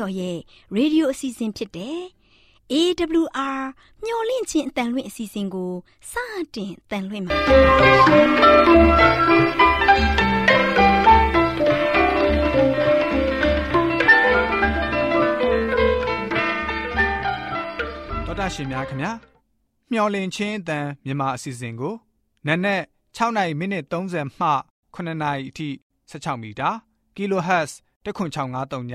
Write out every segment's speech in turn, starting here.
တော်ရဲ့ရေဒီယိုအစီအစဉ်ဖြစ်တဲ့ AWR မျှော်လင့်ခြင်းအတန်လွင့်အစီအစဉ်ကိုစတင်တန်လွင့်ပါတော်တာရှင်များခင်ဗျာမျှော်လင့်ခြင်းအတန်မြန်မာအစီအစဉ်ကိုနက်နက်6နိုင်မိနစ်30မှ9နာရီအထိ16မီတာ kHz 10653ည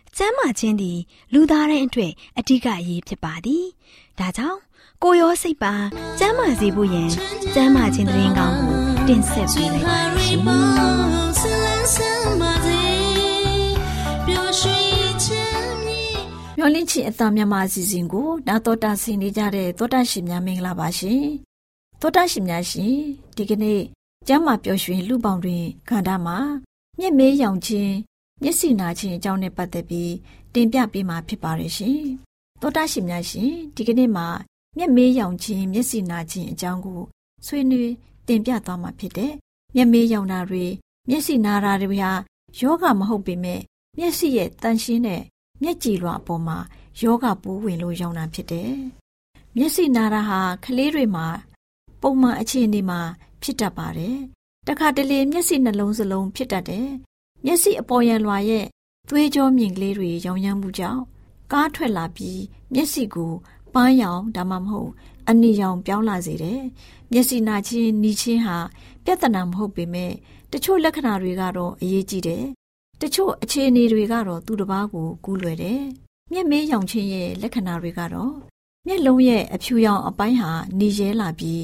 ကျမ်းမာခြင်းသည် လူသားတိုင်းအတွက်အဓိကအရေးဖြစ်ပါသည်ဒါကြောင့်ကိုရောစိတ်ပါကျမ်းမာစေဖို့ယင်ကျမ်းမာခြင်းတရင်ကောင်းကိုတင်ဆက်ပေးလိုက်ပါရှင်မျောလင့်ချင်အသားမြမအစီအစဉ်ကိုနာတော်တာဆင်နေကြတဲ့သောတာရှင်များမင်္ဂလာပါရှင်သောတာရှင်များရှင်ဒီကနေ့ကျမ်းမာပျော်ရွှင်လူပေါင်းတွင်ခန္ဓာမှာမျက်မေးရောင်ခြင်း မျက်စိနာခြင်းအကြောင်းနဲ့ပတ်သက်ပြီးတင်ပြပေးမှာဖြစ်ပါတယ်ရှင်သောတာရှင်များရှင်ဒီကနေ့မှာမျက်မေးရောင်ခြင်းမျက်စိနာခြင်းအကြောင်းကိုဆွေးနွေးတင်ပြသွားမှာဖြစ်တဲ့မျက်မေးရောင်တာတွေမျက်စိနာတာတွေဟာယောဂမဟုတ်ပေမဲ့မျက်စိရဲ့တန်ရှင်းတဲ့မျက်ကြည်လွှာအပေါ်မှာယောဂပိုးဝင်လို့ရောင်တာဖြစ်တယ်။မျက်စိနာတာဟာကလေးတွေမှာပုံမှန်အခြေအနေမှာဖြစ်တတ်ပါတယ်။တခါတလေမျက်စိနှလုံးစလုံးဖြစ်တတ်တယ်။ မျက်စိအပေါ်ရန်လွှာရဲ့သွေးကြောမြင်ကလေးတွေရောင်ရမ်းမှုကြောင့်ကားထွက်လာပြီးမျက်စိကိုပန်းရောင်ဒါမှမဟုတ်အနီရောင်ပြောင်းလာစေတယ်။မျက်စိနာချင်းနီးချင်းဟာပြဿနာမဟုတ်ပေမဲ့တချို့လက္ခဏာတွေကတော့အရေးကြီးတယ်။တချို့အခြေအနေတွေကတော့သူတစ်ပါးကိုကူးလွယ်တယ်။မျက်မေးရောင်ချင်းရဲ့လက္ခဏာတွေကတော့မျက်လုံးရဲ့အဖြူရောင်အပိုင်းဟာနေရဲလာပြီး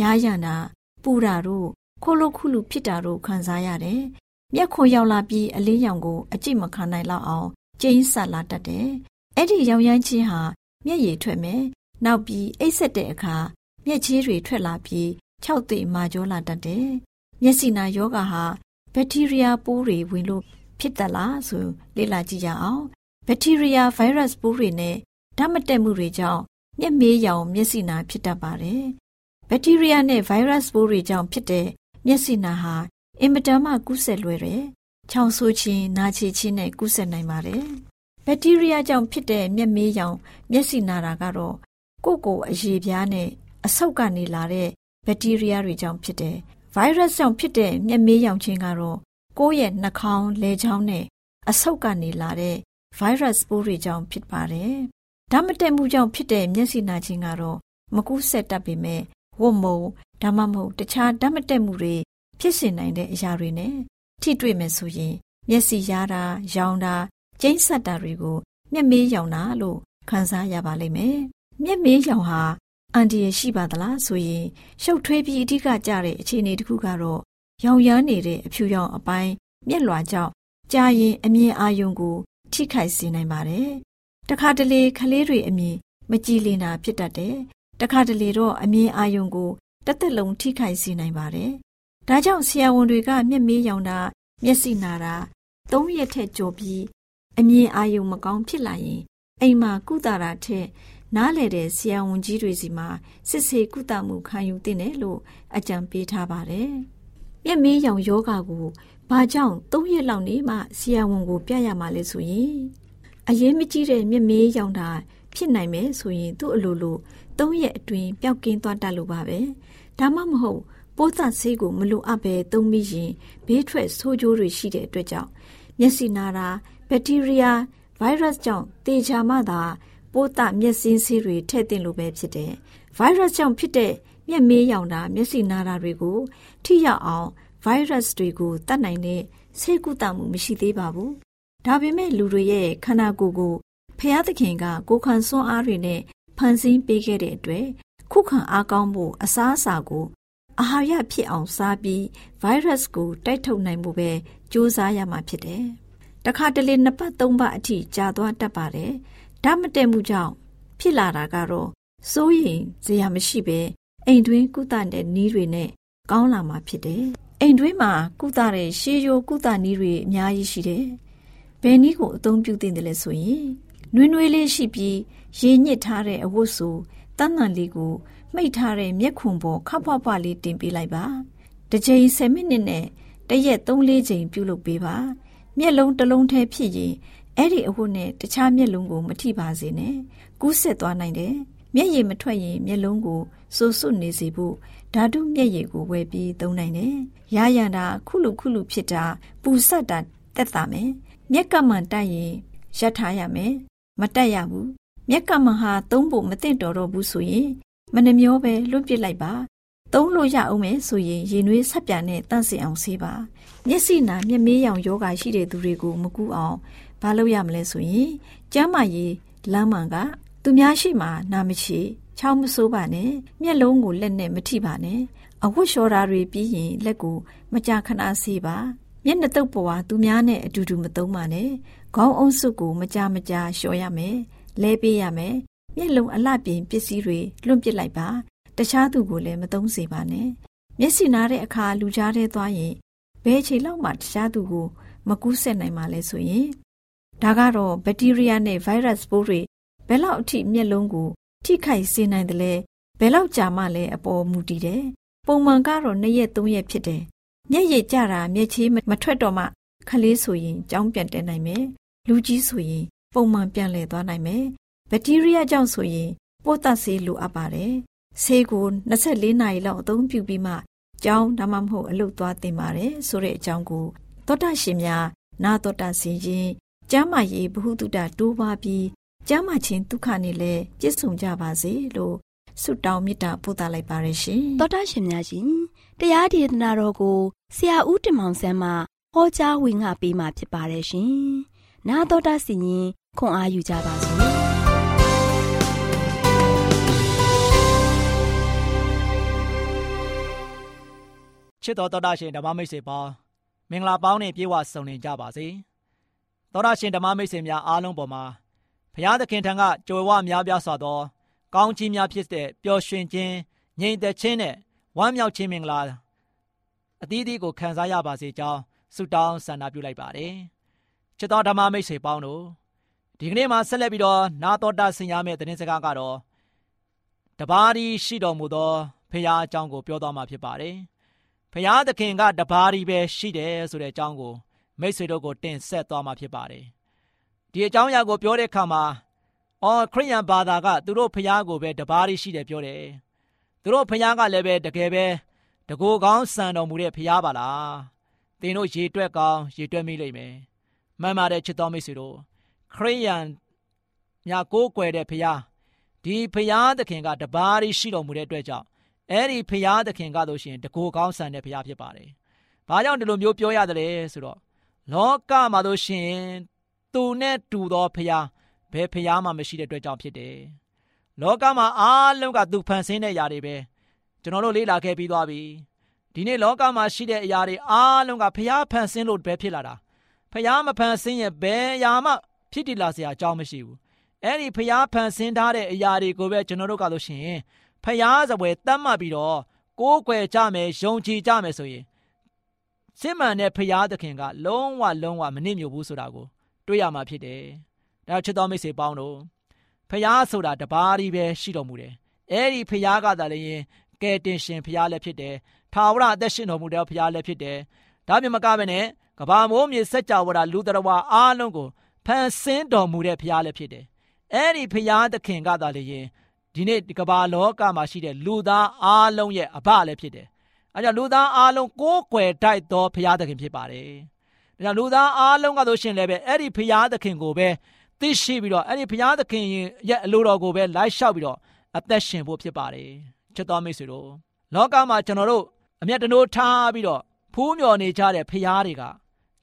ရားရနာပူတာတို့ခိုးလို့ခုလူဖြစ်တာတို့ခံစားရတယ်။ မျက်ခွန်ရောက်လာပြီးအလေးရောင်ကိုအကြည့်မခံနိုင်လောက်အောင်ကျင်းဆက်လာတတ်တယ်။အဲ့ဒီရောင်ရမ်းခြင်းဟာမျက်ရည်ထွက်မယ်။နောက်ပြီးအိတ်ဆက်တဲ့အခါမျက်ချေးတွေထွက်လာပြီးခြောက်သိမာကြောလာတတ်တယ်။မျက်စိနာယောဂါဟာဘက်တီးရီးယားပိုးတွေဝင်လို့ဖြစ်တတ်လားဆိုလေ့လာကြည့်ရအောင်။ဘက်တီးရီးယားဗိုင်းရပ်စ်ပိုးတွေနဲ့ဓာတ်မတက်မှုတွေကြောင့်မျက်မေးရောင်မျက်စိနာဖြစ်တတ်ပါတယ်။ဘက်တီးရီးယားနဲ့ဗိုင်းရပ်စ်ပိုးတွေကြောင့်ဖြစ်တဲ့မျက်စိနာဟာ အင်မတန်မှကူးစက်လွယ်တယ်။ချောင်းဆိုးခြင်း၊နာချေခြင်းနဲ့ကူးစက်နိုင်ပါတယ်။ဘက်တီးရီးယားကြောင့်ဖြစ်တဲ့မျက်မေးရောင်မျက်စိနာတာကတော့ကိုယ့်ကိုယ်အရေပြားနဲ့အဆုတ်ကနေလာတဲ့ဘက်တီးရီးယားတွေကြောင့်ဖြစ်တယ်။ဗိုင်းရပ်စ်ကြောင့်ဖြစ်တဲ့မျက်မေးရောင်ခြင်းကတော့ကိုယ့်ရဲ့နှာခေါင်း၊လည်ချောင်းနဲ့အဆုတ်ကနေလာတဲ့ဗိုင်းရပ်စ်ပိုးတွေကြောင့်ဖြစ်ပါတယ်။ဓာတ်မတည့်မှုကြောင့်ဖြစ်တဲ့မျက်စိနာခြင်းကတော့မကူးစက်တတ်ပေမဲ့ဝတ်မုံဒါမှမဟုတ်တခြားဓာတ်မတည့်မှုတွေ ဖြစ်စေနိုင်တဲ့အရာတွေနဲ့ထိတွေ့မယ်ဆိုရင် မျက်စိရားတာ၊ရောင်တာ၊ကျိန်းဆက်တာတွေကို မျက်မေးရောင်တာလို့ခံစားရပါလိမ့်မယ်။မျက်မေးရောင်ဟာအန်ဒီရရှိပါသလားဆိုရင်ရှုပ်ထွေးပြီးအဓိကကျတဲ့အခြေအနေတစ်ခုကတော့ရောင်ရမ်းနေတဲ့အဖြူရောင်အပိုင်းမျက်လွှာကြောင့်ကြာရင်အမြင်အာရုံကို ထိခိုက်စေနိုင်ပါတယ်။တခါတလေကလေးတွေအမြင်မကြည်လင်တာဖြစ်တတ်တယ်။တခါတလေတော့အမြင်အာရုံကိုတစ်သက်လုံးထိခိုက်စေနိုင်ပါတယ်။ ဒါကြောင့်ဆရာဝန်တွေက မျက်မေးရောင်တာမျက်စိနာတာသုံးရက်ထက်ကျော်ပြီးအမြင်အာရုံမကောင်းဖြစ်လာရင်အိမ်မှာကုသတာထက်နားလေတဲ့ဆရာဝန်ကြီးတွေစီမှာစစ်ဆေးကုသမှုခံယူသင့်တယ်လို့အကြံပေးထားပါတယ်။မျက်မေးရောင်ယောဂါကိုဘာကြောင့်၃ရက်လောက်နေမှဆရာဝန်ကိုပြရမှာလဲဆိုရင်အရေးမကြီးတဲ့မျက်မေးရောင်တာဖြစ်နိုင်မယ်ဆိုရင်သူ့အလိုလို၃ရက်အတွင်းပျောက်ကင်းသွားတတ်လို့ပါပဲ။ဒါမှမဟုတ် ပိုးသတ်ဆေးကိုမလိုအပ်ပဲသုံးမိရင်ဘေးထွက်ဆိုးကျိုးတွေရှိတဲ့အတွက်ကြောင့်မျက်စိနာတာဘက်တီးရီးယားဗိုင်းရပ်စ်ကြောင့်တေချာမှသာပိုးသမျက်စင်းဆေးတွေထည့်တင်လို့ပဲဖြစ်တယ်။ဗိုင်းရပ်စ်ကြောင့်ဖြစ်တဲ့မျက်မေးရောင်တာမျက်စိနာတာတွေကိုထိရောက်အောင်ဗိုင်းရပ်စ်တွေကိုတတ်နိုင်တဲ့ဆေးကုသမှုမရှိသေးပါဘူး။ဒါပေမဲ့လူတွေရဲ့ခန္ဓာကိုယ်ကိုဖျားသခင်ကကိုယ်ခံစွမ်းအားတွေနဲ့ဖန်ဆင်းပေးခဲ့တဲ့အတွက်ခုခံအားကောင်းဖို့အစားအစာကို အာဟာရဖြစ်အောင်စားပြီးဗိုင်းရပ်စ်ကိုတိုက်ထုတ်နိုင်ဖို့ပဲကြိုးစားရမှာဖြစ်တယ်။တခါတလေနှစ်ပတ်သုံးပတ်အထိကြာသွားတတ်ပါတယ်ဓာတ်မတည့်မှုကြောင့်ဖြစ်လာတာကတော့စိုးရင်စရာမရှိပဲအိမ်တွင်းကုသတဲ့နည်းတွေနဲ့ကောင်းလာမှာဖြစ်တယ်အိမ်တွင်းမှာကုသတဲ့ရှေးရိုးကုသနည်းတွေအများကြီးရှိတယ်ဘယ်နည်းကိုအသုံးပြုသင့်တယ်လဲဆိုရင်နွေးနွေးလေးရှိပြီးရေညစ်ထားတဲ့အဝတ်စုတန်းတန်လေးကို မှိတ်ထားတဲ့မျက်ခွန်ပေါ်ခပ်ဖွားဖွားလေးတင်ပေးလိုက်ပါတစ်ချိန်10မိနစ်နဲ့တရက်3-4ချိန်ပြုလုပ်ပေးပါမျက်လုံးတစ်လုံးထဲဖြစ်ရင်အဲ့ဒီအဝတ်နဲ့တခြားမျက်လုံးကိုမထိပါစေနဲ့ကူးဆက်သွားနိုင်တယ်မျက်ရည်မထွက်ရင်မျက်လုံးကိုစိုးစွနေစေဖို့ဓာတုမျက်ရည်ကိုဝယ်ပြီးသုံးနိုင်တယ်ရရန်တာခုလူခုလူဖြစ်တာပူဆက်တာတက်တာမယ်မျက်ကမှန်တိုက်ရင်ရပ်ထားရမယ်မတက်ရဘူးမျက်ကမှန်ဟာသုံးဖို့မသင့်တော်တော့ဘူးဆိုရင် မနှမျောပဲလွတ်ပစ်လိုက်ပါသုံးလို့ရအောင်မယ်ဆိုရင်ရင်နွေးဆက်ပြန်နဲ့တန့်စင်အောင်ဆေးပါမျက်စိနာမျက်မေးရောင်ယောဂါရှိတဲ့သူတွေကိုမကူအောင်ဘာလုပ်ရမလဲဆိုရင်ကျမ်းမာရေးလမ်းမှန်ကသူများရှိမှနာမရှိချောင်းမဆိုးပါနဲ့မျက်လုံးကိုလက်နဲ့မထိပါနဲ့အဝတ်လျှော်တာတွေပြီးရင်လက်ကိုမကြာခဏဆေးပါမျက်နှာတုပ်ပွားသူများနဲ့အတူတူမသုံးပါနဲ့ခေါင်းအုံးစုပ်ကိုမကြာမကြာလျှော်ရမယ်လဲပေးရမယ် မျက်လုံးအလှပြင်ပစ္စည်းတွေလွန့်ပစ်လိုက်ပါတခြားသူကိုလည်းမသုံးစေပါနဲ့မျက်စိနားတဲ့အခါလူကြားထဲသွားရင်ဘယ်ချိန်လောက်မှတခြားသူကိုမကူးဆက်နိုင်မှာလဲဆိုရင်ဒါကတော့ဘက်တီးရီးယားနဲ့ဗိုင်းရပ်စ်ပိုးတွေဘယ်လောက်အထိမျက်လုံးကို ထိခိုက်စေနိုင်တယ်လဲဘယ်လောက်ကြာမှလဲအပေါ်မူတည်တယ်ပုံမှန်ကတော့2ရက်3ရက်ဖြစ်တယ်မျက်ရည်ကျတာမျက်ချေးမထွက်တော့မှခလေးဆိုရင်ကြောင်းပြန်တက်နိုင်မယ်လူကြီးဆိုရင်ပုံမှန်ပြန်လည်သွားနိုင်မယ် ဘက်တီးရီးယားကြောင့်ဆိုရင်ပိုးသတ်ဆေးလိုအပ်ပါတယ်ဆေးကို24နာရီလောက်အသုံးပြုပြီးမှကြောင်းဒါမှမဟုတ်အလုတ်သွားတင်ပါတယ်ဆိုတဲ့အကြောင်းကိုသောတာရှင်များနာတော်တာဆင်ရင်ကျမ်းမာရေးဘ ഹു တုတတိုးပါပြီးကျမ်းမာခြင်းဒုက္ခနဲ့လည်းပြည့်စုံကြပါစေလို့ဆုတောင်းမေတ္တာပို့သလိုက်ပါရရှင်သောတာရှင်များရှင်တရားဒေသနာတော်ကိုဆရာဦးတင်မောင်ဆန်းမှဟောကြားဝင်ငါပေးมาဖြစ်ပါတယ်ရှင်နာတော်တာစီရင်ခွန်အားယူကြပါစို့ ချစ်တော်တော်တာရှင်ဓမ္မမိတ်ဆွေပေါင်းမင်္ဂလာပေါင်းနဲ့ပြေဝဆုံနေကြပါစေတော်တာရှင်ဓမ္မမိတ်ဆွေများအားလုံးပေါ်မှာဘုရားသခင်ထံကကြွယ်ဝများပြားစွာသော ကောင်းချီးများဖြစ်တဲ့ပျော်ရွှင်ခြင်းငြိမ်သက်ခြင်းနဲ့ဝမ်းမြောက်ခြင်းမင်္ဂလာအသီးသီးကိုခံစားရပါစေကြောင်းဆုတောင်းဆန္ဒပြုလိုက်ပါတယ်ချစ်တော်ဓမ္မမိတ်ဆွေပေါင်းတို့ဒီကနေ့မှာဆက်လက်ပြီးတော့နာတော်တာဆင်ရမယ့်သတင်းစကားကတော့တပါးဒီရှိတော်မူသောဖခင်အကြောင်းကိုပြောသွားမှာဖြစ်ပါတယ် ဖရာသခင်ကတပါးရီပဲရှိတယ်ဆိုတဲ့အကြောင်းကိုမိတ်ဆွေတို့ကိုတင်ဆက်သွားမှာဖြစ်ပါတယ်ဒီအကြောင်းအရာကိုပြောတဲ့အခါမှာအော်ခရိယန်ဘာသာကသူတို့ဖရာကိုပဲတပါးရီရှိတယ်ပြောတယ်သူတို့ဖရာကလည်းပဲတကယ်ပဲတကိုယ်ကောင်းစံတော်မူတဲ့ဖရာပါလားသင်တို့ရေတွက်ကောင်းရေတွက်မိလိမ့်မယ်မှန်ပါတယ်ချစ်တော်မိတ်ဆွေတို့ခရိယန်ညာကိုးကွယ်တဲ့ဖရာဒီဖရာသခင်ကတပါးရီရှိတော်မူတဲ့အတွက်ကြောင့် အဲ့ဒီဖရာသခင်ကလို့ရှိရင်တကိုယ်ကောင်းဆန်တဲ့ဖရာဖြစ်ပါတယ်။ဘာကြောင့်ဒီလိုမျိုးပြောရတယ်လဲဆိုတော့လောကမှာလို့ရှိရင်သူနဲ့တူသောဖရာဘယ်ဖရာမှမရှိတဲ့အတွက်ကြောင့်ဖြစ်တယ်။လောကမှာအားလုံးကသူဖန်ဆင်းတဲ့အရာတွေပဲကျွန်တော်တို့လေ့လာခဲ့ပြီးသွားပြီ။ဒီနေ့လောကမှာရှိတဲ့အရာတွေအားလုံးကဖရာဖန်ဆင်းလို့ပဲဖြစ်လာတာ။ဖရာမဖန်ဆင်းရင်ဘယ်အရာမှဖြစ်တည်လာစရာအကြောင်းမရှိဘူး။အဲ့ဒီဖရာဖန်ဆင်းထားတဲ့အရာတွေကိုပဲကျွန်တော်တို့ကလို့ရှိရင် ဖျားစပွဲတတ်မှတ်ပြီးတော့ကိုးကွယ်ကြမယ်ယုံကြည်ကြမယ်ဆိုရင်စစ်မှန်တဲ့ဖျားသခင်က လုံးဝလုံးဝမနစ်မြို့ဘူးဆိုတာကို တွေ့ရမှာဖြစ်တယ်။ဒါချစ်တော်မိတ်ဆွေပေါင်းတို့ဖျားဆိုတာတပါးကြီးပဲရှိတော်မူတယ်။အဲဒီဖျားကသာလည်းကဲတင်ရှင်ဖျားလည်းဖြစ်တယ်။ထာဝရအသက်ရှင်တော်မူတဲ့ဖျားလည်းဖြစ်တယ်။ဒါမျိုးမကဘဲနဲ့ကဘာမိုးမြေစัจ java လူတော်ဝါအားလုံးကိုဖန်ဆင်းတော်မူတဲ့ဖျားလည်းဖြစ်တယ်။အဲဒီဖျားသခင်ကသာလည်း ဒီနေ့ဒီကမ္ဘာလောကမှာရှိတဲ့လူသားအားလုံးရဲ့အဘလည်းဖြစ်တယ်။အဲကြောင့်လူသားအားလုံးကိုးကွယ်တိုက်သောဘုရားသခင်ဖြစ်ပါတယ်။ဒါကြောင့်လူသားအားလုံးကဆိုရှင်လည်းပဲအဲ့ဒီဘုရားသခင်ကိုပဲသိရှိပြီးတော့အဲ့ဒီဘုရားသခင်ရဲ့အလိုတော်ကိုပဲလိုက်လျှောက်ပြီးတော့အသက်ရှင်ဖို့ဖြစ်ပါတယ်။ချစ်တော်မိတ်ဆွေတို့လောကမှာကျွန်တော်တို့အမျက်တနိုးထားပြီးတော့ဖူးမြော်နေကြတဲ့ဘုရားတွေက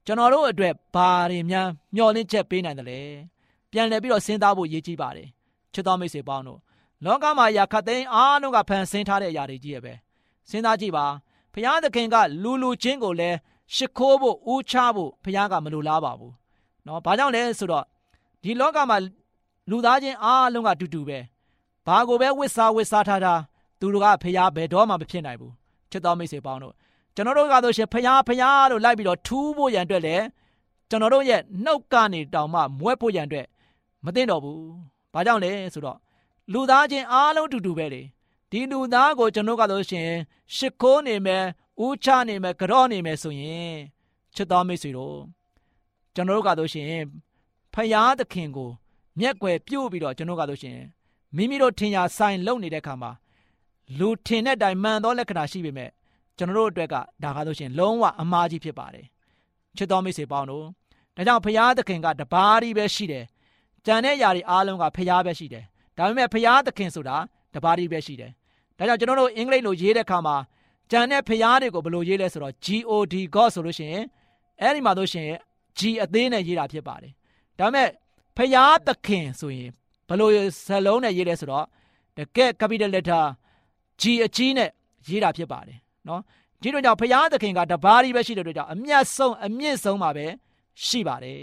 ကျွန်တော်တို့အတွက်ဘာတွေများမျှော်လင့်ချက်ပေးနိုင်တယ်လဲ။ပြန်လည်ပြီးတော့စဉ်းစားဖို့ရည်ကြီးပါတယ်။ချစ်တော်မိတ်ဆွေပေါင်းတို့ လောကမှာရာခတ်သိမ်းအားလုံးကဖန်ဆင်းထားတဲ့အရာတွေကြီးရဲ့ပဲစဉ်းစားကြည့်ပါဘုရားသခင်ကလူလူချင်းကိုလည်းရှ िख ိုးဖို့ဦးချဖို့ဘုရားကမလိုလားပါဘူးနော်ဘာကြောင့်လဲဆိုတော့ဒီလောကမှာလူသားချင်းအားလုံးကတူတူပဲဘာကိုပဲဝစ်စားဝစ်စားထားတာသူတို့ကဖျားဘယ်တော့မှမဖြစ်နိုင်ဘူးချစ်တော်မိတ်ဆွေပေါင်းတို့ကျွန်တော်တို့ကတော့ရှင်ဖျားဖျားလို့လိုက်ပြီးတော့ထူးဖို့ရန်အတွက်လည်းကျွန်တော်တို့ရဲ့နှုတ်ကနေတောင်မှမွဲဖို့ရန်အတွက်မသိတော့ဘူးဘာကြောင့်လဲဆိုတော့ လူသားချင်းအားလုံးတူတူပဲလေဒီလူသားကိုကျွန်တော်ကတော့ရှင်ရှ िख ိုးနေမယ်ဦးချနေမယ်ကြော့နေမယ်ဆိုရင်ချစ်တော်မိတ်ဆွေတို့ကျွန်တော်တို့ကတော့ရှင်ဖယားသခင်ကို မျက်ွယ်ပြုတ်ပြီးတော့ကျွန်တော်ကတော့ရှင်မိမိတို့ထင်ရဆိုင်လုံနေတဲ့ခါမှာလူထင်တဲ့တိုင်မှန်သောလက္ခဏာရှိပေမဲ့ကျွန်တော်တို့အတွက်ကဒါကားလို့ရှင်လုံးဝအမှားကြီးဖြစ်ပါတယ်ချစ်တော်မိတ်ဆွေပေါင်းတို့ဒါကြောင့်ဖယားသခင်ကတပါးကြီးပဲရှိတယ်ကြံတဲ့ຢာတွေအားလုံးကဖယားပဲရှိတယ် ဒါပေမဲ့ဖယားသခင်ဆိုတာတပါးကြီးပဲရှိတယ်ဒါကြောင့်ကျွန်တော်တို့အင်္ဂလိပ်လိုရေးတဲ့အခါမှာကြံတဲ့ဖျားတွေကိုဘယ်လိုရေးလဲဆိုတော့ God God ဆိုလို့ရှိရင်အဲ့ဒီမှာတို့ရှင် G အသေးနဲ့ရေးတာဖြစ်ပါတယ်ဒါပေမဲ့ဖျားသခင်ဆိုရင်ဘယ်လိုစလုံးနဲ့ရေးလဲဆိုတော့တကယ် capital letter G အကြီးနဲ့ရေးတာဖြစ်ပါတယ်နော်ဒီတော့ကြောင့်ဖျားသခင်ကတပါးကြီးပဲရှိတဲ့အတွက်ကြောင့်အမျက်ဆုံးအမြင့်ဆုံးပါပဲရှိပါတယ်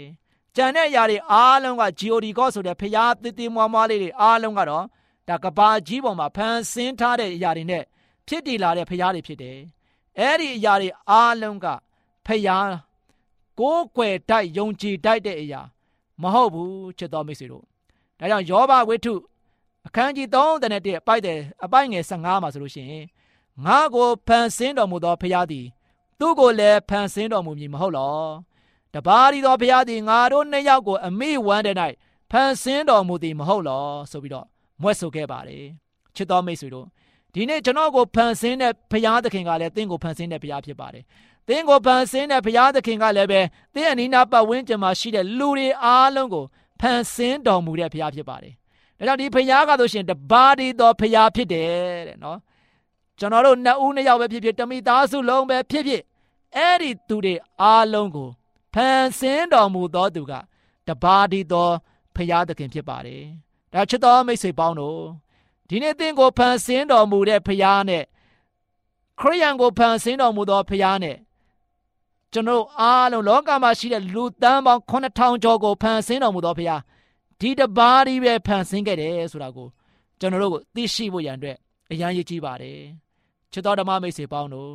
ကြံတဲ့အရာတွေအားလုံးက GOD God ဆိုတဲ့ဖျားတည်တည်မွားမွားလေးတွေအားလုံးကတော့ဒါကဘာကြီးပေါ်မှာဖန်ဆင်းထားတဲ့အရာတွေနဲ့ဖြစ်တည်လာတဲ့ဖရားတွေဖြစ်တယ်။အဲ့ဒီအရာတွေအားလုံးကဖရားကိုးကွယ်တိုက်ယုံကြည်တိုက်တဲ့အရာမဟုတ်ဘူးချစ်တော်မိတ်ဆွေတို့။ဒါကြောင့်ယောဘဝိတ္ထုအခန်းကြီး3တဲ့အပိုက်တဲ့အပိုက်ငယ်15မှာဆိုလို့ရှိရင်ငါကိုဖန်ဆင်းတော်မူသောဖရားသည် သူ့ကိုလည်းဖန်ဆင်းတော်မူမည်မဟုတ်လော။ တပါးရီသောဖရားသည်ငါတို့နှစ်ယောက်ကိုအမိဝမ်းတဲ့၌ဖန်ဆင်းတော်မူသည်မဟုတ်လောဆိုပြီးတော့မွဲ့ဆိုခဲ့ပါတယ်ချစ်တော်မိတ်ဆွေတို့ဒီနေ့ကျွန်တော်ကိုဖန်ဆင်းတဲ့ဘုရားသခင်ကလည်းသင်ကိုဖန်ဆင်းတဲ့ဘုရားဖြစ်ပါတယ်သင်ကိုဖန်ဆင်းတဲ့ဘုရားသခင်ကလည်းပဲသင်အနီးနားပတ်ဝန်းကျင်မှာရှိတဲ့လူတွေအားလုံးကိုဖန်ဆင်းတော်မူတဲ့ဘုရားဖြစ်ပါတယ်ဒါကြောင့်ဒီဘုရားကဆိုရှင်တပါးဒီတော်ဘုရားဖြစ်တယ်တဲ့နော်ကျွန်တော်တို့နှစ်ဦးနှစ်ယောက်ပဲဖြစ်ဖြစ်တမိသားစုလုံးပဲဖြစ်ဖြစ်အဲ့ဒီသူတွေအားလုံးကို ဖန်ဆင်းတော်မူသောသူကတပါးဒီတော်ဘုရားသခင်ဖြစ်ပါတယ်ဒါချစ်တော်မိတ်ဆွေပေါင်းတို့ဒီနေ့သင်ကိုဖန်ဆင်းတော်မူတဲ့ဖခင်နဲ့ခရိယန်ကိုဖန်ဆင်းတော်မူသောဖခင်နဲ့ကျွန်တော်အားလုံးလောကမှာရှိတဲ့လူတန်းပေါင်း9000ကျော်ကိုဖန်ဆင်းတော်မူသောဖခင်ဒီတပါးဒီပဲဖန်ဆင်းခဲ့တယ်ဆိုတာကိုကျွန်တော်တို့ကိုသိရှိဖို့ရန်အတွက်အရန်ရည်ကြီးပါတယ်ချစ်တော်ဓမ္မမိတ်ဆွေပေါင်းတို့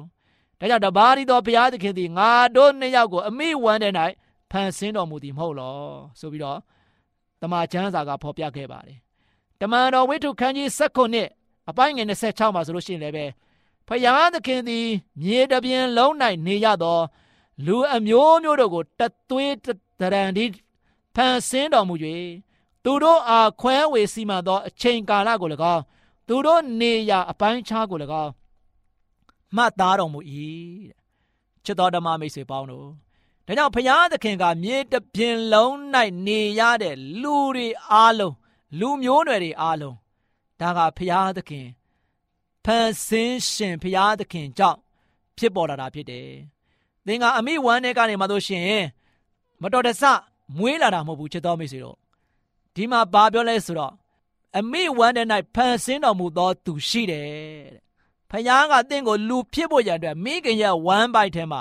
ဒါကြောင့်တပါးဒီတော်ဘုရားသခင်သည်ငါတို့နှစ်ယောက်ကိုအမိဝမ်းတဲ့၌ဖန်ဆင်းတော်မူသည်မဟုတ်လောဆိုပြီးတော့တမန်ကျမ်းစာကဖော်ပြခဲ့ပါတယ်တမန်တော်ဝိထုခန်းကြီး16အပိုင်းငယ်26မှာဆိုလို့ရှိရင်လည်းပဲဖယားသခင်သည် မြေတပြင်လုံး၌နေရသော လူအမျိုးမျိုးတို့ကိုတသွေးတရံဒီဖန်ဆင်းတော်မူ၍သူတို့အားခွဲဝေစီမံသောအချိန်ကာလကို၎င်းသူတို့နေရာအပိုင်းခြားကို၎င်း မှတ်သားတော်မူ၏ချစ်တော်ဓမ္မမိတ်ဆွေပေါင်းတို့ဒါကြောင့်ဖယားသခင်ကမြေတပြင်လုံး၌နေရတဲ့လူတွေအားလုံးလူမျိုးနွယ်တွေအားလုံးဒါကဖျားသခင်ဖန်ဆင်းရှင်ဖျားသခင်ကြောင့်ဖြစ်ပေါ်လာတာဖြစ်တယ်။သင်ကအမိဝမ်းထဲကနေမှတို့ရှင်မတော်တဆမွေးလာတာမဟုတ်ဘူးချစ်တော်မိတ်ဆွေတို့ဒီမှာဘာပြောလဲဆိုတော့အမိဝမ်းထဲ၌ဖန်ဆင်းတော်မူသောသူရှိတယ်တဲ့။ ဖခင်ကတင့်ကိုလူဖြစ်ဖို့ရန်အတွက်မိခင်ရဲ့ဝမ်းပိုက်ထဲမှာ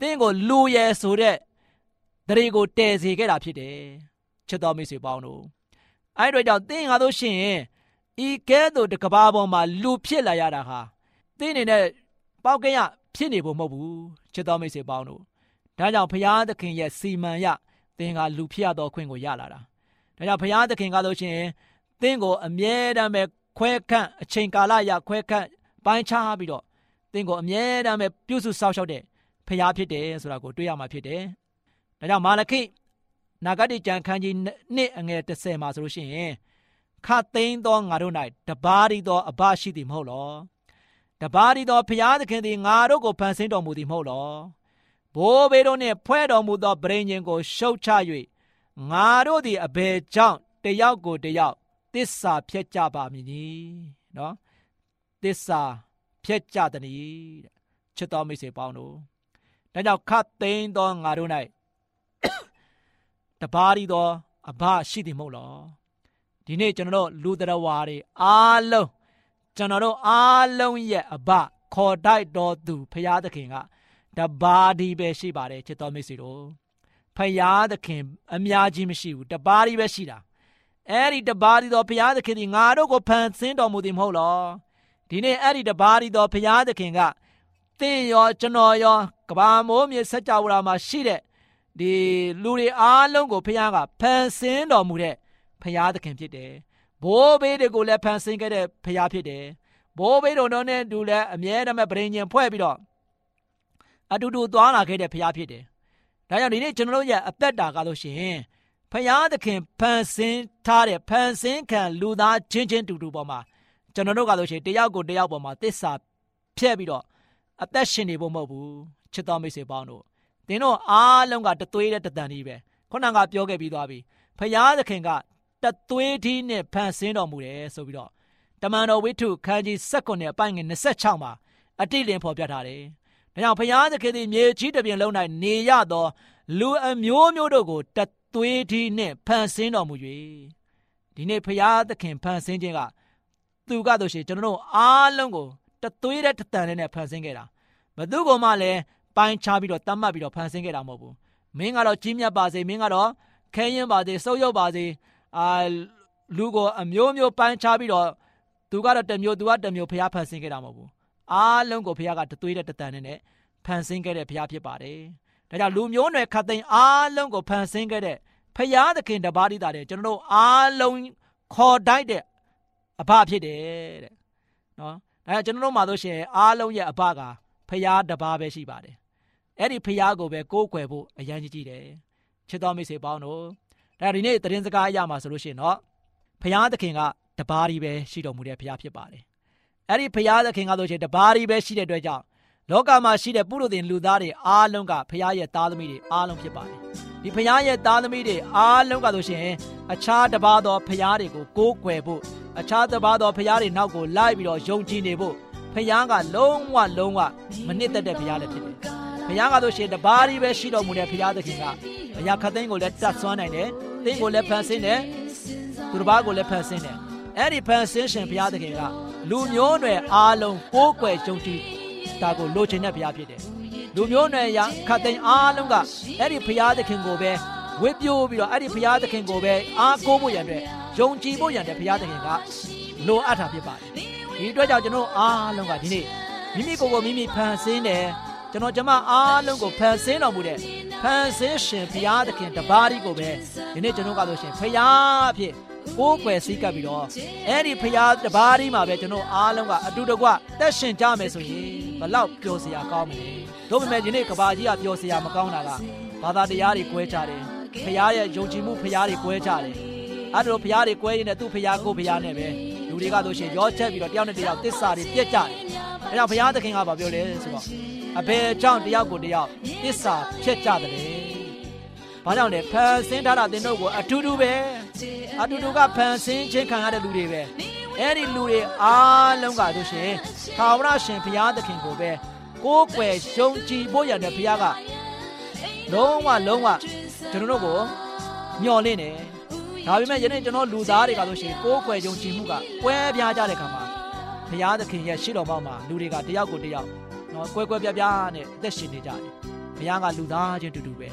တင့်ကိုလူရဲဆိုတဲ့တရေကိုတည်စေခဲ့တာဖြစ်တယ်။ချစ်တော်မိတ်ဆွေပေါင်းတို့အဲ့တို့ကြောင့်သင်ငါတို့ရှင်ဤကဲ့သို့တကဘာပေါ်မှာလူဖြစ်လာရတာဟာသင်အနေနဲ့ပေါက်ကရဖြစ်နေဖို့မဟုတ်ဘူးချစ်တော်မိတ်ဆွေပေါင်းတို့ဒါကြောင့်ဘုရားသခင်ရဲ့စီမံရသင်ကလူဖြစ်ရသောခွင့်ကိုရလာတာဒါကြောင့်ဘုရားသခင်ကလို့ရှင်သင်ကိုအမြဲတမ်းပဲခွဲခန့်အချိန်ကာလရခွဲခန့် ပိုင်းခြားပြီးတော့သင်ကိုအမြဲတမ်းပဲပြုစုစောင့်ရှောက်တဲ့ဘုရားဖြစ်တယ်ဆိုတာကိုတွေ့ရမှာဖြစ်တယ်ဒါကြောင့်မာလခိနာဂတိကျမ်းခန်းကြီးနှစ်အငယ်30မှာဆိုလို့ရှိရင်ခတ်သိမ်းသောငါတို့၌တပါးရီသောအဘရှိသည်မဟုတ်လောတပါးရီသောဖျားသခင်သည်ငါတို့ကိုဖန်ဆင်းတော်မူသည်မဟုတ်လောဘိုးဘေတို့နှင့်ဖွဲ့တော်မူသောဗြိဉ္ဉ်ကိုရှုတ်ချ၍ငါတို့သည်အဘယ်ကြောင့်တယောက်ကိုတယောက်တစ္ဆာဖြတ်ကြပါမည်နီ နော်တစ္ဆာဖြတ်ကြသည်တဲ့ချစ်တော်မိတ်ဆွေပေါင်းတို့ဒါကြောင့်ခတ်သိမ်းသောငါတို့၌တပါးရီသောအဘရှိသည်မဟုတ်လောဒီနေ့ကျွန်တော်တို့လူတော်ဝါတွေအားလုံးကျွန်တော်တို့အားလုံးရဲ့အဘခေါ်တိုက်တော်သူဖရာသခင်ကတပါးဒီပဲရှိပါတယ်ချစ်တော်မိတ်ဆွေတို့ဖယားသခင်အများကြီးမရှိဘူးတပါးကြီးပဲရှိတာအဲ့ဒီတပါးဒီတော့ဖယားသခင်ဒီငါတို့ကိုဖန်ဆင်းတော်မူသည်မဟုတ်လော ဒီနေ့အဲ့ဒီတပါးဒီတော့ဖယားသခင်ကသင်ရောကျွန်တော်ရောကဘာမိုးမြေစัจ java မှာရှိတဲ့ဒီလူတွေအားလုံးကိုဖယားကဖန်ဆင်းတော်မူတဲ့ဖယားသခင်ဖြစ်တယ်ဘိုးဘေးတွေကိုလည်းဖန်ဆင်းခဲ့တဲ့ဖယားဖြစ်တယ်ဘိုးဘေးတို့နဲ့တူလည်းအမြဲတမ်းပရိညင်ဖွဲ့ပြီးတော့အတူတူသွားလာခဲ့တဲ့ဖယားဖြစ်တယ်ဒါကြောင့်ဒီနေ့ကျွန်တော်တို့ရဲ့အသက်တာကလို့ရှိရင်ဖယားသခင်ဖန်ဆင်းထားတဲ့ဖန်ဆင်းခံလူသားချင်းချင်းတူတူပေါ်မှာ ကျွန်တော်တို့ကလို့ရှိရင်တယောက်ကိုတယောက်ပေါ်မှာတစ္ဆာဖြဲ့ပြီးတော့အသက်ရှင်နေဖို့မဟုတ်ဘူးချစ်တော်မိတ်ဆွေပေါင်းတို့သင်တို့အားလုံးကတသွေးတဲ့တတန်ကြီးပဲခုနကပြောခဲ့ပြီးသွားပြီဖယားသခင်ကတသွေးထီးနဲ့ဖန်ဆင်းတော်မူတယ်ဆိုပြီးတော့တမန်တော်ဝိထုခန်းကြီး7နဲ့အပိုင်းငယ်26မှာအတိလင်ဖော်ပြထားတယ်။ဒါကြောင့်ဖယားသခင်သည်မြေကြီးတစ်ပြင်လုံး၌နေရသောလူအမျိုးမျိုးတို့ကိုတသွေးထီးနှင့်ဖန်ဆင်းတော်မူ၍ဒီနေ့ဖယားသခင်ဖန်ဆင်းခြင်းက သူကတို့ရှိကျွန်တော်တို့အားလုံးကိုတသွေးတဲ့တန်နဲ့ဖန်ဆင်းခဲ့တာဘသူကမှလည်းပိုင်းခြားပြီးတော့တတ်မှတ်ပြီးတော့ဖန်ဆင်းခဲ့တာမဟုတ်ဘူးမင်းကတော့ကြီးမြတ်ပါစေမင်းကတော့ခဲရင်ပါစေစုပ်ယုပ်ပါစေအာလူကိုအမျိုးမျိုးပိုင်းခြားပြီးတော့သူကတော့တမျိုးသူကတမျိုးဖျားဖန်ဆင်းခဲ့တာမဟုတ်ဘူးအားလုံးကိုဖျားကတသွေးတဲ့တတန်နဲ့ဖန်ဆင်းခဲ့တဲ့ဖျားဖြစ်ပါတယ်ဒါကြောင့်လူမျိုးနွယ်ခတ်သိမ်းအားလုံးကိုဖန်ဆင်းခဲ့တဲ့ဖျားသခင်တပါးတည်းတာတဲ့ကျွန်တော်တို့အားလုံးခေါ်တိုက်တဲ့ အဘဖြစ်တယ်တဲ့နော်ဒါကြောင့်ကျွန်တော်တို့မှာဆိုရှင်အားလုံးရဲ့အဘကဖျားတပါးပဲရှိပါတယ်အဲ့ဒီဖျားကိုပဲကိုးကွယ်ဖို့အရန်ကြီးကြည့်တယ်ချစ်တော်မိတ်ဆွေပေါင်းတို့ဒါဒီနေ့သတင်းစကားအရမှာဆိုလို့ရှိရင်တော့ဖျားသခင်ကတပါးကြီးပဲရှိတော်မူတဲ့ဖျားဖြစ်ပါတယ်အဲ့ဒီဖျားသခင်ကဆိုရှင်တပါးကြီးပဲရှိတဲ့အတွက်ကြောင့်လောကမှာရှိတဲ့ပုရုသင်လူသားတွေအားလုံးကဖခင်ရဲ့သားသမီးတွေအားလုံးဖြစ်ပါတယ် ဒီဖခင်ရဲ့သားသမီးတွေအားလုံးကဆိုရှင်အခြားတစ်ပါးသောဖခင်တွေကိုကိုးကွယ်ဖို့အခြားတစ်ပါးသောဖခင်တွေနောက်ကိုလိုက်ပြီးတော့ယုံကြည်နေဖို့ဖခင်ကလုံးဝလုံးဝမနစ်သက်တဲ့ဖခင်လည်းဖြစ်တယ်ဖခင်ကဆိုရှင်တပါးကြီးပဲရှိတော်မူတဲ့ဖခင်သခင်ကအရာခသိန်းကိုလည်းတတ်ဆွမ်းနိုင်တယ်သင်ကိုလည်းဖန်ဆင်းတယ်သူတစ်ပါးကိုလည်းဖန်ဆင်းတယ်အဲ့ဒီဖန်ဆင်းရှင်ဘုရားသခင်ကလူမျိုးနွယ်အားလုံးကိုးကွယ်ကြုံကြည်တာကိုလိုချင်တဲ့ဘုရားဖြစ်တယ် လူမျိုးနွယ်ရခတ်သိမ်းအားလုံးကအဲ့ဒီဘုရားသခင်ကိုပဲဝစ်ပြိုးပြီးတော့အဲ့ဒီဘုရားသခင်ကိုပဲအားကိုးဖို့ရန်အတွက်ယုံကြည်ဖို့ရန်တဲ့ဘုရားသခင်ကလိုအပ်တာဖြစ်ပါတယ်ဒီအတွက်ကြောင့်ကျွန်တော်အားလုံးကဒီနေ့မိမိကိုယ်ကိုမိမိဖန်ဆင်းတယ်ကျွန်တော်ကျမအားလုံးကိုဖန်ဆင်းတော်မူတဲ့ဖန်ဆင်းရှင်ဘုရားသခင်တပါးဒီကိုပဲဒီနေ့ကျွန်တော်ကဆိုရှင်ဘုရားအဖြစ်ကိုးကွယ်စည်းကပ်ပြီးတော့အဲ့ဒီဖရာတပါးဒီမှာပဲကျွန်တော်အားလုံးကအတူတကွတက်ရှင်ကြမယ်ဆိုရင်ဘလောက်ပျော်စရာကောင်းမလဲ တို့ပေမဲ့ဒီနေ့ကဘာကြီးကပျော်စရာမကောင်းတာကဘာသာတရားတွေကွဲကြတယ်ဖရာရဲ့ယုံကြည်မှုဖရာတွေကွဲကြတယ်အဲ့ဒါဖရာတွေကွဲရင်လည်းသူ့ဖရာကိုဖရာနဲ့ပဲလူတွေကဆိုရှင်ရောချက်ပြီးတော့တယောက်နဲ့တယောက်တစ္ဆာတွေပြက်ကြတယ်အဲ့တော့ဘုရားသခင်ကဘာပြောလဲဆိုတော့အဘယ်ကြောင့်တယောက်ကိုတယောက်တစ္ဆာဖြစ်ကြတယ်။ဘာကြောင့်လဲဖန်ဆင်းထားတာသင်တို့ကိုအထူးတူပဲအတူတူကဖန်ဆင်းခြင်းခံရတဲ့လူတွေပဲအဲ့ဒီလူတွေအားလုံးကတို့ရှင်သာဝရရှင်ဘုရားသခင်ကိုပဲ ကိုးကွယ်ရှုံကြည်ဖို့ရတဲ့ဘုရားကလုံးဝလုံးဝကျွန်တော်တို့ကိုမျှော်လင့်တယ်ဒါပေမဲ့ယနေ့ကျွန်တော်လူသားတွေကဆိုရှင်ကိုးကွယ်ယုံကြည်မှုကကွဲပြားကြတဲ့ခါမှာဘုရားသခင်ရဲ့ရှေ့တော်ဘောက်မှာလူတွေကတယောက်ကိုတယောက်နော်ကွဲကွဲပြားပြားနဲ့အသက်ရှင်နေကြတယ်ဘုရားကလူသားချင်းတူတူပဲ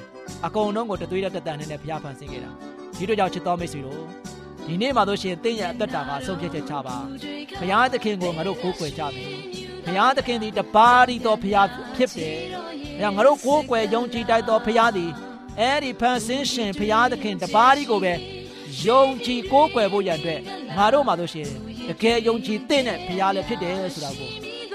အကုန်လုံးကိုတသွေးတဲ့တက်တန်နဲ့ဘုရားဖန်ဆင်းခဲ့တာဒီတို့ကြောင့်ချစ်တော်မိတ်ဆွေတို့ဒီနေ့မှာတို့ရှင်တင့်ရဲ့အသက်တာကဆုံးဖြတ်ချက်ချပါဘုရားသခင်ကိုငါတို့ကိုးကွယ်ကြမယ် ဘုရားသခင်ဒီတပါးရီတော်ဘုရားဖြစ်တယ်အဲငါတို့ကိုးကွယ်ယုံကြည်တိုက်တော်ဘုရားသည်အဲ့ဒီဖန်ဆင်းရှင်ဘုရားသခင်တပါးရီကိုပဲယုံကြည်ကိုးကွယ်ဖို့ရန်အတွက်ငါတို့မှာတို့ရှင်တကယ်ယုံကြည်တဲ့ဘုရားလည်းဖြစ်တယ်ဆိုတာကို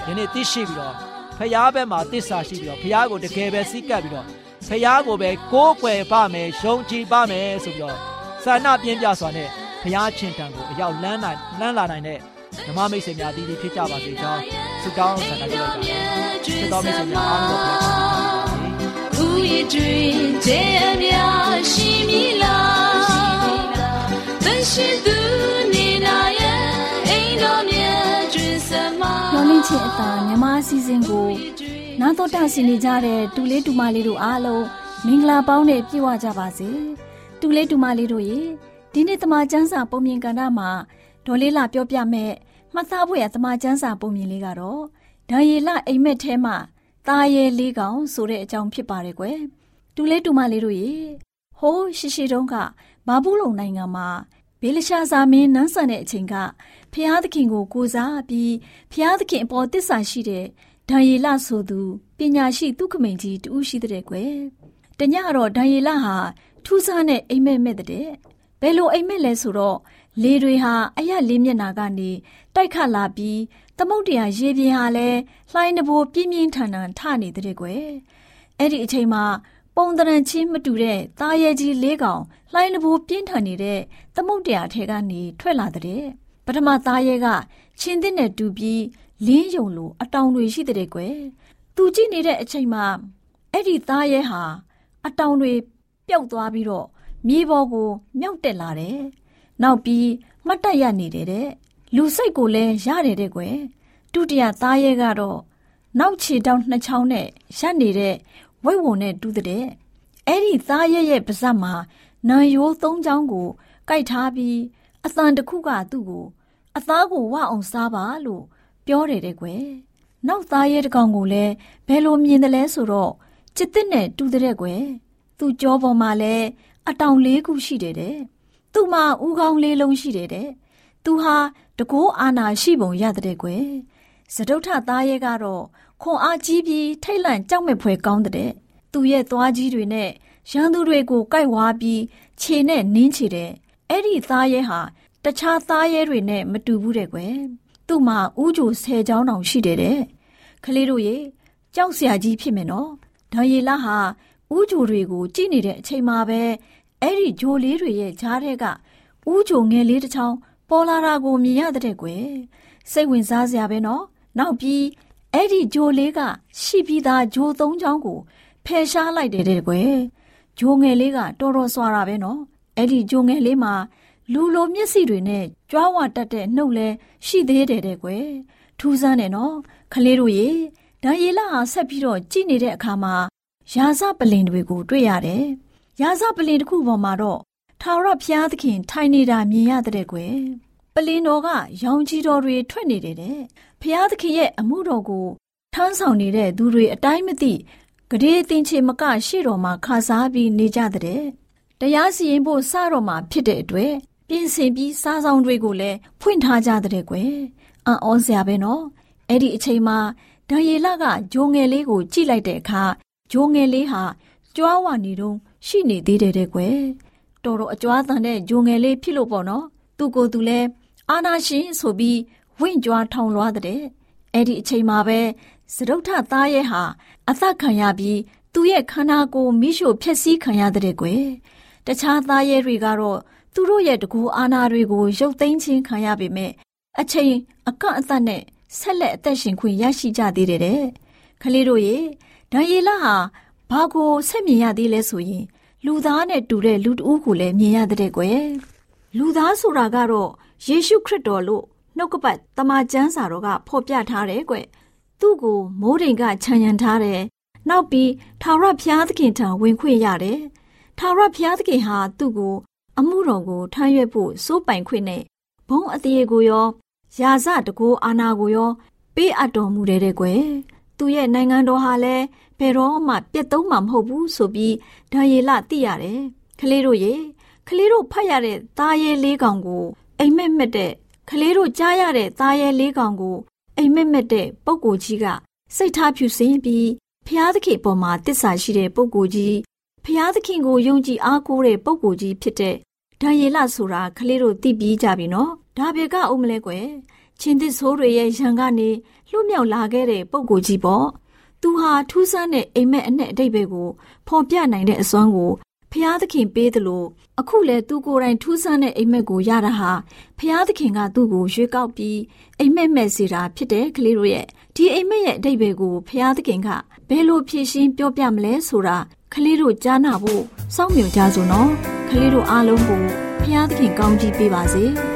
ဒီနေ့သိရှိပြီးတော့ဖျားဘက်မှာတစ္ဆာရှိပြီးတော့ဖျားကိုတကယ်ပဲစိတ်ကပ်ပြီးတော့ဖျားကိုပဲကိုးကွယ်ပါမယ်ယုံကြည်ပါမယ်ဆိုပြီးတော့ဆန္ဒပြင်းပြစွာနဲ့ဖျားချင်းတံကိုအရောက်လန်းနိုင်လန်းလာနိုင်တဲ့ဓမ္မမိတ်ဆွေများတည်တည်ဖြစ်ကြပါစေကြောင်း ဆုတောင်းဆန္ဒပြုလိုက်ပါတယ်ချစ်တော်မိတ်ဆွေများအားလုံးကိုဖျားချီးပါစေဦးရတွင်တဲ့အများရှိမည်လားသရှိသူနေနာရဲ့အိမ်တော်မြတ်တွင်စမမျောလင့်ခြင်းအတာမြမအစီအစဉ်ကိုနာတော်တာဆင်နေကြတဲ့တူလေးတူမလေးတို့အားလုံးမင်္ဂလာပေါင်းနဲ့ပြည့်ဝကြပါစေတူလေးတူမလေးတို့ရေဒီနေ့တမချန်းစာပုံမြင်ကဏ္ဍမှာဒေါ်လေးလာပြောပြမဲ့ မှတ်သားဖို့ရတမချန်းစာပုံမြင်လေးကတော့ဒါရီလအိမ်မက်ထဲမှာตาရဲလေးကောင်ဆိုတဲ့အကြောင်းဖြစ်ပါတယ်ကွယ်တူလေးတူမလေးတို့ရေဟိုးရှိရှိတုန်းကဘာဘူးလုံနိုင်ငံမှာဘေလရှာဇာမင်းနန်းဆန်တဲ့အချိန်ကဖျားသခင်ကိုကိုးစားပြီးဖျားသခင်အပေါ်တစ္ဆာရှိတဲ့ဒံယေလဆိုသူပညာရှိသူခမိန်ကြီးတူရှိတဲ့ကွယ်တညတော့ဒံယေလဟာထူးဆန်းတဲ့အိမ်မက်မဲ့တဲ့ဘယ်လိုအိမ်မက်လဲဆိုတော့ လေတွေဟာအရက်လေးမျက်နာကနေတိုက်ခတ်လာပြီးသမုတ်တရားရေပြင်ဟာလည်းလှိုင်းတဘိုးပြင်းပြင်းထန်ထန်ထနေတဲ့ကွယ်အဲ့ဒီအချိန်မှာပုံတရံချင်းမတူတဲ့သားရဲကြီးလေးကောင်လှိုင်းတဘိုးပြင်းထန်နေတဲ့သမုတ်တရားထဲကနေထွက်လာတဲ့ပထမသားရဲကချင်းသစ်နဲ့တူပြီးလင်းယုံလိုအတောင်တွေရှိတဲ့ကွယ်သူကြည့်နေတဲ့အချိန်မှာအဲ့ဒီသားရဲဟာအတောင်တွေပျောက်သွားပြီးတော့မြေပေါ်ကိုမြောက်တက်လာတယ် နောက်ပြီးမှတ်တက်ရနေတယ်တဲ့လူစိတ်ကိုလည်းရတယ်တဲ့ကွယ်ဒုတိယသားရဲကတော့နောက်ခြေတောင်နှစ်ချောင်းနဲ့ရပ်နေတဲ့ဝိတ်ဝုံနဲ့တူးတဲ့အဲ့ဒီသားရဲရဲ့ပါဇက်မှာနံရိုးသုံးချောင်းကိုကိုက်ထားပြီးအသံတစ်ခုကသူ့ကိုအသားကိုဝအောင်စားပါလို့ပြောတယ်တဲ့ကွယ်နောက်သားရဲတကောင်ကိုလည်းဘယ်လိုမြင်တယ်လဲဆိုတော့จิตတစ်နဲ့တူတဲ့ကွယ်သူ့ကြောပေါ်မှာလည်းအတောင်လေးခုရှိတယ်တဲ့ သူ့မှာဥကောင်းလေးလုံးရှိတယ်တဲ့သူဟာတကိုးအာနာရှိပုံရတဲ့ကွယ်စတုထသားရဲကတော့ခွန်အားကြီးပြီးထိတ်လန့်ကြောက်မဲ့ဖွယ်ကောင်းတဲ့သူရဲ့သွားကြီးတွေနဲ့ရန်သူတွေကိုကိုက်ဝါပြီးခြေနဲ့နင်းချတဲ့အဲ့ဒီသားရဲဟာတခြားသားရဲတွေနဲ့မတူဘူးတဲ့ကွယ်သူ့မှာဥကြိုဆယ်ချောင်းတောင်ရှိတယ်တဲ့ကလေးတို့ရေကြောက်စရာကြီးဖြစ်မယ်နော်ဒါရီလာဟာဥကြိုတွေကိုကြည့်နေတဲ့အချိန်မှာပဲ အဲ့ဒီဂျိုလေးတွေရဲ့ဂျားတဲ့ကဥကြိုငယ်လေးတစ်ချောင်းပေါ်လာတာကိုမြင်ရတဲ့ကွယ်စိတ်ဝင်စားစရာပဲနော်နောက်ပြီးအဲ့ဒီဂျိုလေးကရှိပြီးသားဂျိုသုံးချောင်းကိုဖယ်ရှားလိုက်တယ်တဲ့ကွယ်ဂျိုငယ်လေးကတော်တော်စွာတာပဲနော်အဲ့ဒီဂျိုငယ်လေးမှာလူလိုမျက်စိတွေနဲ့ကြွားဝတတ်တဲ့နှုတ်လဲရှိသေးတယ်တဲ့ကွယ်ထူးဆန်းတယ်နော်ခလေးတို့ရေဒါရီလာဟာဆက်ပြီးတော့ကြည်နေတဲ့အခါမှာရာဇပလင်တွေကိုတွေ့ရတယ် ရာဇပလင်တစ်ခုပေါ်မှာတော့ထာဝရဘုရားသခင်ထိုင်နေတာမြင်ရတဲ့ကွယ်ပလင်တော်ကရောင်ကြီးတော်တွေထွက်နေတယ်တဲ့ဘုရားသခင်ရဲ့အမှုတော်ကိုထမ်းဆောင်နေတဲ့သူတွေအတိုင်းမသိဂရေတင်ချေမကရှေ့တော်မှာခါစားပြီးနေကြတဲ့တရားစီရင်ဖို့စတော့မှာဖြစ်တဲ့အတွက်ပြင်ဆင်ပြီးစားဆောင်တွေကိုလည်းဖွင့်ထားကြတဲ့ကွယ်အံ့ဩစရာပဲနော်အဲ့ဒီအချိန်မှာဒံယေလကဂျိုငယ်လေးကိုကြည့်လိုက်တဲ့အခါဂျိုငယ်လေးဟာကြွားဝနေတော့ ရှိနေသေးတယ်တဲ့ကွယ်တော်တော်အကြွားတန်တဲ့ဂျိုငယ်လေးဖြစ်လို့ပေါ့နော်သူကိုယ်သူလဲအာနာရှင်ဆိုပြီးဝင့်ကြွားထောင်လွှားတဲ့အဲ့ဒီအချိန်မှာပဲစရုပ်ထသားရဲ့ဟာအသက်ခံရပြီးသူ့ရဲ့ခန္ဓာကိုယ်မိရှို့ဖျက်ဆီးခံရတဲ့ကွယ်တခြားသားရဲတွေကတော့သူတို့ရဲ့တကူအာနာတွေကိုရုပ်သိမ်းခြင်းခံရပေမဲ့အချိန်အကန့်အသတ်နဲ့ဆက်လက်အသက်ရှင်ခွင့်ရရှိကြသေးတယ်တဲ့ခလေးတို့ရေဒံယေလဟာဘာကိုဆက်မြင်ရသေးလဲဆိုရင် လူသားနဲ့တူတဲ့လူတဦးကိုလည်းမြင်ရတဲ့ကွယ်လူသားဆိုတာကတော့ယေရှုခရစ်တော်လို့နှုတ်ကပတ်တမန်ကျမ်းစာတော်ကဖော်ပြထားတယ်ကွသူ့ကိုမိုးတိမ်ကခြံရံထားတယ်နောက်ပြီးထာဝရဘုရားသခင်ထံဝင်ခွင့်ရတယ်ထာဝရဘုရားသခင်ဟာသူ့ကို အမှုတော်ကိုထမ်းရွက်ဖို့စိုးပိုင်ခွင့်နဲ့ဘုံအသေးကိုရောယာစတကိုအာနာကိုရော ပေးအပ်တော်မူတယ်တဲ့ကွယ် သူရဲ့နိုင်ငံတော်ဟာလည်းဘယ်တော့မှပြတ်သုံးမှာမဟုတ်ဘူးဆိုပြီးဒါယေလသိရတယ်ကလေးတို့ရေကလေးတို့ဖတ်ရတဲ့သားရဲလေးကောင်ကိုအိမ်မက်မက်တဲ့ကလေးတို့ကြားရတဲ့သားရဲလေးကောင်ကိုအိမ်မက်မက်တဲ့ပုပ်ကိုကြီးကစိတ်ထားဖြူစင်ပြီးဖျားသခင်ပေါ်မှာတစ္ဆာရှိတဲ့ပုပ်ကိုကြီးဖျားသခင်ကိုယုံကြည်အားကိုးတဲ့ပုပ်ကိုကြီးဖြစ်တဲ့ဒါယေလဆိုတာကလေးတို့သိပြီးကြပြီနော်ဒါဘေကအုံးမလဲကွယ် ချင်းသစ်ဆိုးတွေရဲ့ရန်ကနေလွတ်မြောက်လာခဲ့တဲ့ပုပ်ကိုကြီးပေါ့သူဟာထူးဆန်းတဲ့အိမ်မက်အနဲ့အတိတ်ဘယ်ကိုဖော်ပြနိုင်တဲ့အစွမ်းကိုဖျားသခင်ပေးသလိုအခုလဲသူကိုယ်တိုင်ထူးဆန်းတဲ့အိမ်မက်ကိုရတာဟာဖျားသခင်ကသူ့ကိုရွေးကောက်ပြီးအိမ်မက်မဲ့စေတာဖြစ်တဲ့ကလေးတို့ရဲ့ဒီအိမ်မက်ရဲ့အတိတ်ဘယ်ကိုဖျားသခင်ကဘယ်လိုဖြည့်ရှင်းပြောပြမလဲဆိုတာကလေးတို့ကြားနာဖို့စောင့်မျှော်ကြစို့နော်ကလေးတို့အားလုံးကိုဖျားသခင်ကောင်းကြီးပေးပါစေ။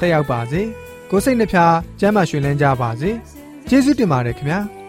တက်ရောက်ပါစေ။ကိုစိတ်နှဖျားစမ်းမွှေလန်းကြပါစေ။ယေရှုတင်ပါတယ်ခင်ဗျာ။